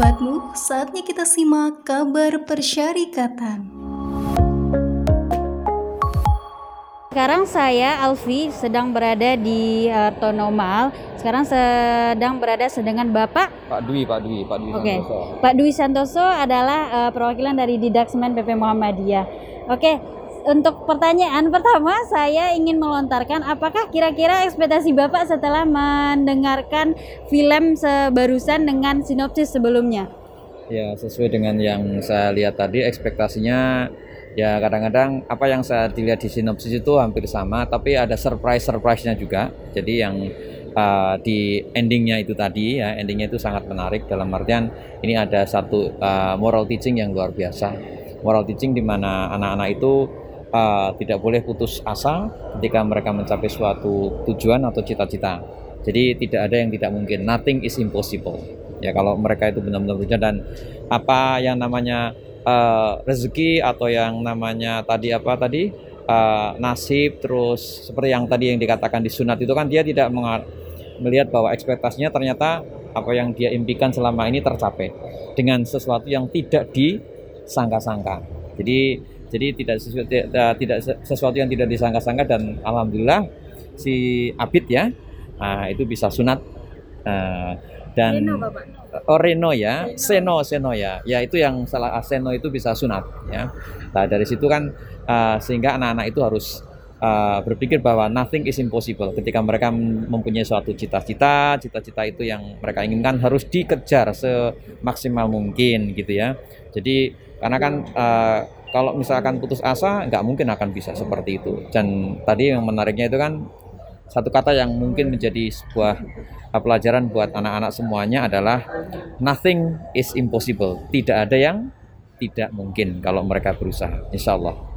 sahabatmu, saatnya kita simak kabar persyarikatan. Sekarang saya Alfi sedang berada di uh, Tonomal. Sekarang sedang berada sedangkan Bapak Pak Dwi, Pak Dwi, Pak Dwi Oke. Santoso. Pak Dwi Santoso adalah uh, perwakilan dari Didaksmen PP Muhammadiyah. Oke, untuk pertanyaan pertama saya ingin melontarkan apakah kira-kira ekspektasi Bapak setelah mendengarkan film sebarusan dengan sinopsis sebelumnya? Ya, sesuai dengan yang saya lihat tadi ekspektasinya ya kadang-kadang apa yang saya dilihat di sinopsis itu hampir sama tapi ada surprise surprise-nya juga. Jadi yang uh, di endingnya itu tadi ya endingnya itu sangat menarik dalam artian ini ada satu uh, moral teaching yang luar biasa. Moral teaching di mana anak-anak itu uh, tidak boleh putus asa ketika mereka mencapai suatu tujuan atau cita-cita. Jadi tidak ada yang tidak mungkin. Nothing is impossible. Ya kalau mereka itu benar-benar tujuan dan apa yang namanya uh, rezeki atau yang namanya tadi apa tadi uh, nasib terus seperti yang tadi yang dikatakan di sunat itu kan dia tidak melihat bahwa ekspektasinya ternyata apa yang dia impikan selama ini tercapai dengan sesuatu yang tidak disangka-sangka. Jadi jadi tidak sesuatu tidak, tidak sesuatu yang tidak disangka-sangka dan alhamdulillah si Abid ya nah, itu bisa sunat Nah, dan Reno. Oh Reno ya, Seno Seno ya, ya itu yang salah ah, Seno itu bisa sunat ya. Nah dari situ kan uh, sehingga anak-anak itu harus uh, berpikir bahwa nothing is impossible. Ketika mereka mem- mempunyai suatu cita-cita, cita-cita itu yang mereka inginkan harus dikejar semaksimal mungkin gitu ya. Jadi karena kan uh, kalau misalkan putus asa nggak mungkin akan bisa seperti itu. Dan tadi yang menariknya itu kan satu kata yang mungkin menjadi sebuah uh, pelajaran buat anak-anak semuanya adalah nothing is impossible. Tidak ada yang tidak mungkin kalau mereka berusaha. Insya Allah.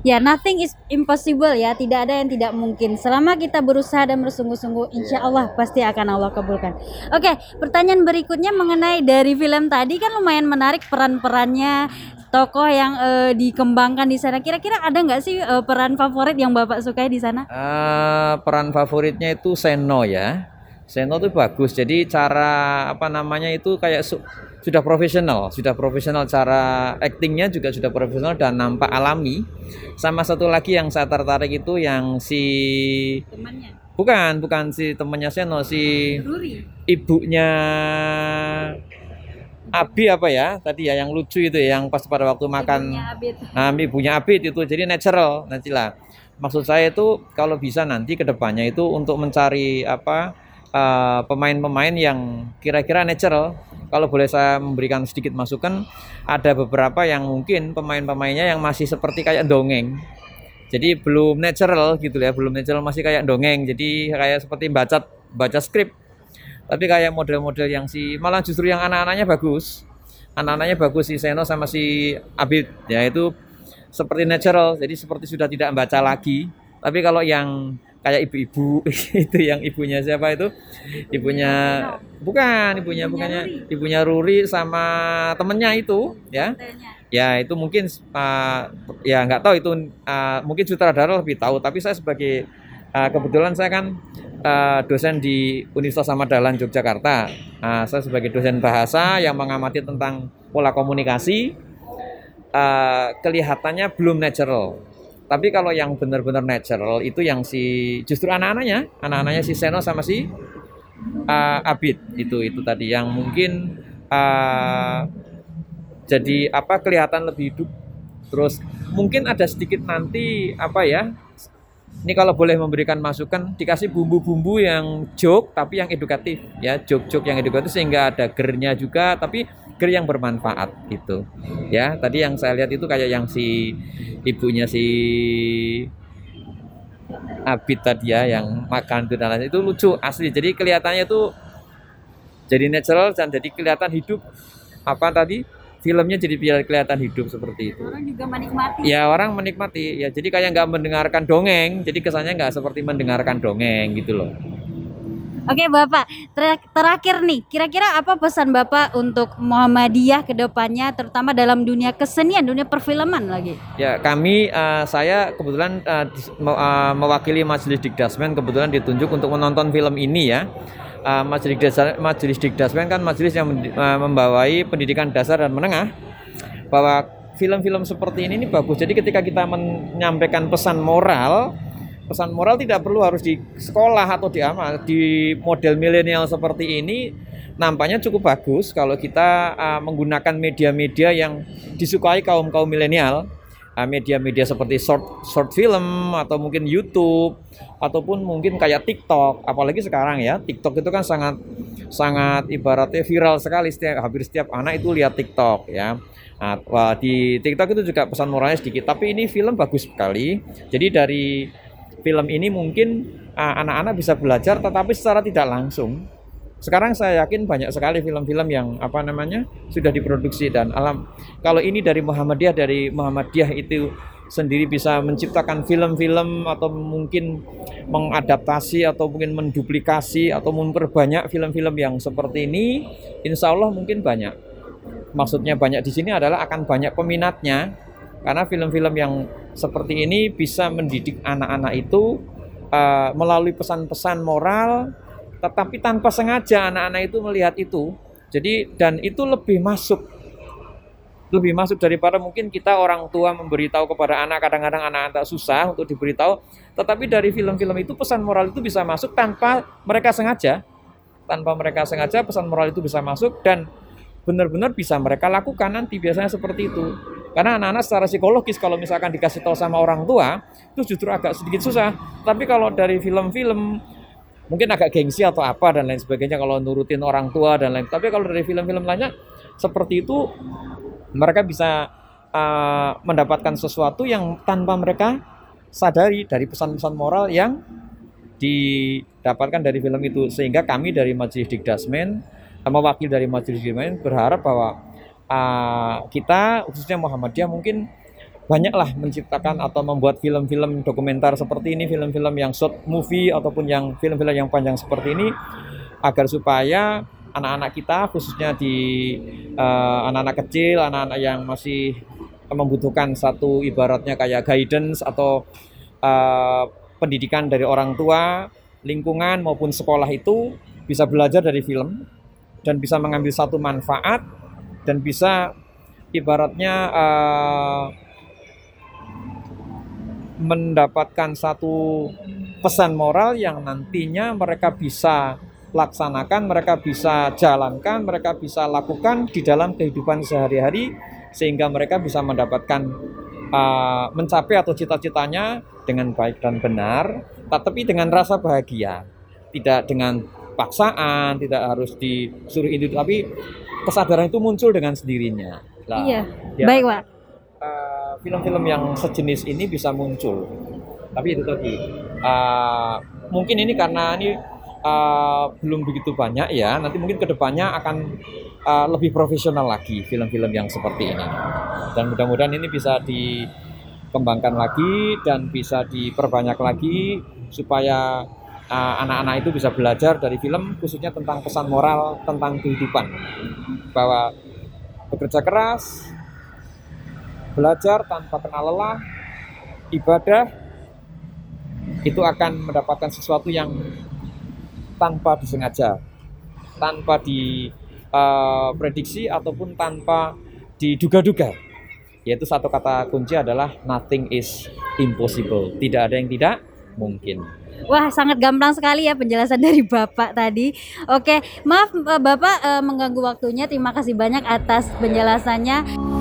Ya, nothing is impossible ya. Tidak ada yang tidak mungkin. Selama kita berusaha dan bersungguh-sungguh, insya Allah pasti akan Allah kabulkan. Oke, pertanyaan berikutnya mengenai dari film tadi kan lumayan menarik peran-perannya tokoh yang eh, dikembangkan di sana. Kira-kira ada nggak sih eh, peran favorit yang bapak sukai di sana? Eh, peran favoritnya itu Seno ya. Seno itu bagus. Jadi cara apa namanya itu kayak su- sudah profesional, sudah profesional cara aktingnya juga sudah profesional dan nampak alami. Sama satu lagi yang saya tertarik itu yang si Temannya, bukan bukan si temannya Seno si Ruri. ibunya Abi apa ya? Tadi ya yang lucu itu ya, yang pas pada waktu makan. Abid. nah ibunya Abid itu jadi natural nanti lah maksud saya itu kalau bisa nanti ke depannya itu untuk mencari apa eh, pemain-pemain yang kira-kira natural. Kalau boleh saya memberikan sedikit masukan ada beberapa yang mungkin pemain-pemainnya yang masih seperti kayak dongeng. Jadi belum natural gitu ya belum natural masih kayak dongeng. Jadi kayak seperti baca baca skrip tapi kayak model-model yang si malah justru yang anak-anaknya bagus. Anak-anaknya bagus si Seno sama si Abid. Ya itu seperti natural. Jadi seperti sudah tidak membaca lagi. Tapi kalau yang kayak ibu-ibu itu yang ibunya siapa itu? Ibunya bukan ibunya bukannya ibunya Ruri sama temennya itu ya. Ya itu mungkin uh, ya nggak tahu itu uh, mungkin sutradara lebih tahu. Tapi saya sebagai uh, kebetulan saya kan uh, dosen di Universitas Samadalan Yogyakarta. Uh, saya sebagai dosen bahasa yang mengamati tentang pola komunikasi uh, kelihatannya belum natural. Tapi kalau yang benar-benar natural itu yang si justru anak-anaknya anak-anaknya si Seno sama si uh, Abid. Itu itu tadi yang mungkin uh, jadi apa kelihatan lebih hidup. Terus mungkin ada sedikit nanti apa ya ini kalau boleh memberikan masukan dikasih bumbu-bumbu yang joke tapi yang edukatif ya. Joke-joke yang edukatif sehingga ada gernya juga tapi ger yang bermanfaat gitu ya. Tadi yang saya lihat itu kayak yang si ibunya si Abid tadi ya yang makan itu dan lain itu lucu asli. Jadi kelihatannya itu jadi natural dan jadi kelihatan hidup apa tadi filmnya jadi biar kelihatan hidup seperti itu. Orang juga menikmati. ya orang menikmati. Ya jadi kayak nggak mendengarkan dongeng. Jadi kesannya nggak seperti mendengarkan dongeng gitu loh. Oke Bapak, ter- terakhir nih, kira-kira apa pesan Bapak untuk Muhammadiyah ke depannya, terutama dalam dunia kesenian, dunia perfilman lagi? ya kami eh, saya kebetulan me- eh, mewakili majelis dikdasmen kebetulan ditunjuk untuk menonton film ini ya uh, majelis dasar majelis dikdasmen kan majelis yang uh, membawai pendidikan dasar dan menengah bahwa film-film seperti ini ini bagus. Jadi ketika kita menyampaikan pesan moral, pesan moral tidak perlu harus di sekolah atau di amal di model milenial seperti ini nampaknya cukup bagus kalau kita uh, menggunakan media-media yang disukai kaum kaum milenial media-media seperti short short film atau mungkin YouTube ataupun mungkin kayak TikTok. Apalagi sekarang ya TikTok itu kan sangat sangat ibaratnya viral sekali. Setiap hampir setiap anak itu lihat TikTok ya. Nah, di TikTok itu juga pesan moralnya sedikit tapi ini film bagus sekali. Jadi dari film ini mungkin uh, anak-anak bisa belajar tetapi secara tidak langsung sekarang saya yakin banyak sekali film-film yang apa namanya sudah diproduksi dan alam. Kalau ini dari Muhammadiyah dari Muhammadiyah itu sendiri bisa menciptakan film-film atau mungkin mengadaptasi atau mungkin menduplikasi atau memperbanyak film-film yang seperti ini insya Allah mungkin banyak. Maksudnya banyak di sini adalah akan banyak peminatnya. Karena film-film yang seperti ini bisa mendidik anak-anak itu uh, melalui pesan-pesan moral tetapi tanpa sengaja anak-anak itu melihat itu. Jadi dan itu lebih masuk. Lebih masuk daripada mungkin kita orang tua memberitahu kepada anak kadang-kadang anak-anak susah untuk diberitahu. Tetapi dari film-film itu pesan moral itu bisa masuk tanpa mereka sengaja. Tanpa mereka sengaja pesan moral itu bisa masuk dan benar-benar bisa mereka lakukan nanti biasanya seperti itu. Karena anak-anak secara psikologis kalau misalkan dikasih tahu sama orang tua itu justru agak sedikit susah. Tapi kalau dari film-film mungkin agak gengsi atau apa dan lain sebagainya kalau nurutin orang tua dan lain. Tapi kalau dari film-film lainnya seperti itu mereka bisa uh, mendapatkan sesuatu yang tanpa mereka sadari dari pesan-pesan moral yang didapatkan dari film itu. Sehingga kami dari Majelis Dikdasmen sama wakil dari Majelis Dikdasmen berharap bahwa uh, kita khususnya Muhammadiyah mungkin banyaklah menciptakan atau membuat film-film dokumenter seperti ini, film-film yang short movie ataupun yang film-film yang panjang seperti ini agar supaya anak-anak kita khususnya di uh, anak-anak kecil, anak-anak yang masih membutuhkan satu ibaratnya kayak guidance atau uh, pendidikan dari orang tua, lingkungan maupun sekolah itu bisa belajar dari film dan bisa mengambil satu manfaat dan bisa ibaratnya uh, mendapatkan satu pesan moral yang nantinya mereka bisa laksanakan, mereka bisa jalankan, mereka bisa lakukan di dalam kehidupan sehari-hari sehingga mereka bisa mendapatkan uh, mencapai atau cita-citanya dengan baik dan benar, tetapi dengan rasa bahagia, tidak dengan paksaan, tidak harus disuruh itu, tapi kesadaran itu muncul dengan sendirinya. Nah, iya, ya, baik pak. Film-film yang sejenis ini bisa muncul, tapi itu tadi uh, mungkin ini karena ini uh, belum begitu banyak ya. Nanti mungkin ke depannya akan uh, lebih profesional lagi film-film yang seperti ini. Dan mudah-mudahan ini bisa dikembangkan lagi dan bisa diperbanyak lagi supaya anak-anak uh, itu bisa belajar dari film khususnya tentang pesan moral tentang kehidupan bahwa bekerja keras, belajar tanpa kenal lelah, ibadah itu akan mendapatkan sesuatu yang tanpa disengaja, tanpa diprediksi uh, ataupun tanpa diduga-duga. Yaitu satu kata kunci adalah nothing is impossible. Tidak ada yang tidak mungkin. Wah, sangat gampang sekali ya penjelasan dari Bapak tadi. Oke, maaf Bapak uh, mengganggu waktunya. Terima kasih banyak atas penjelasannya.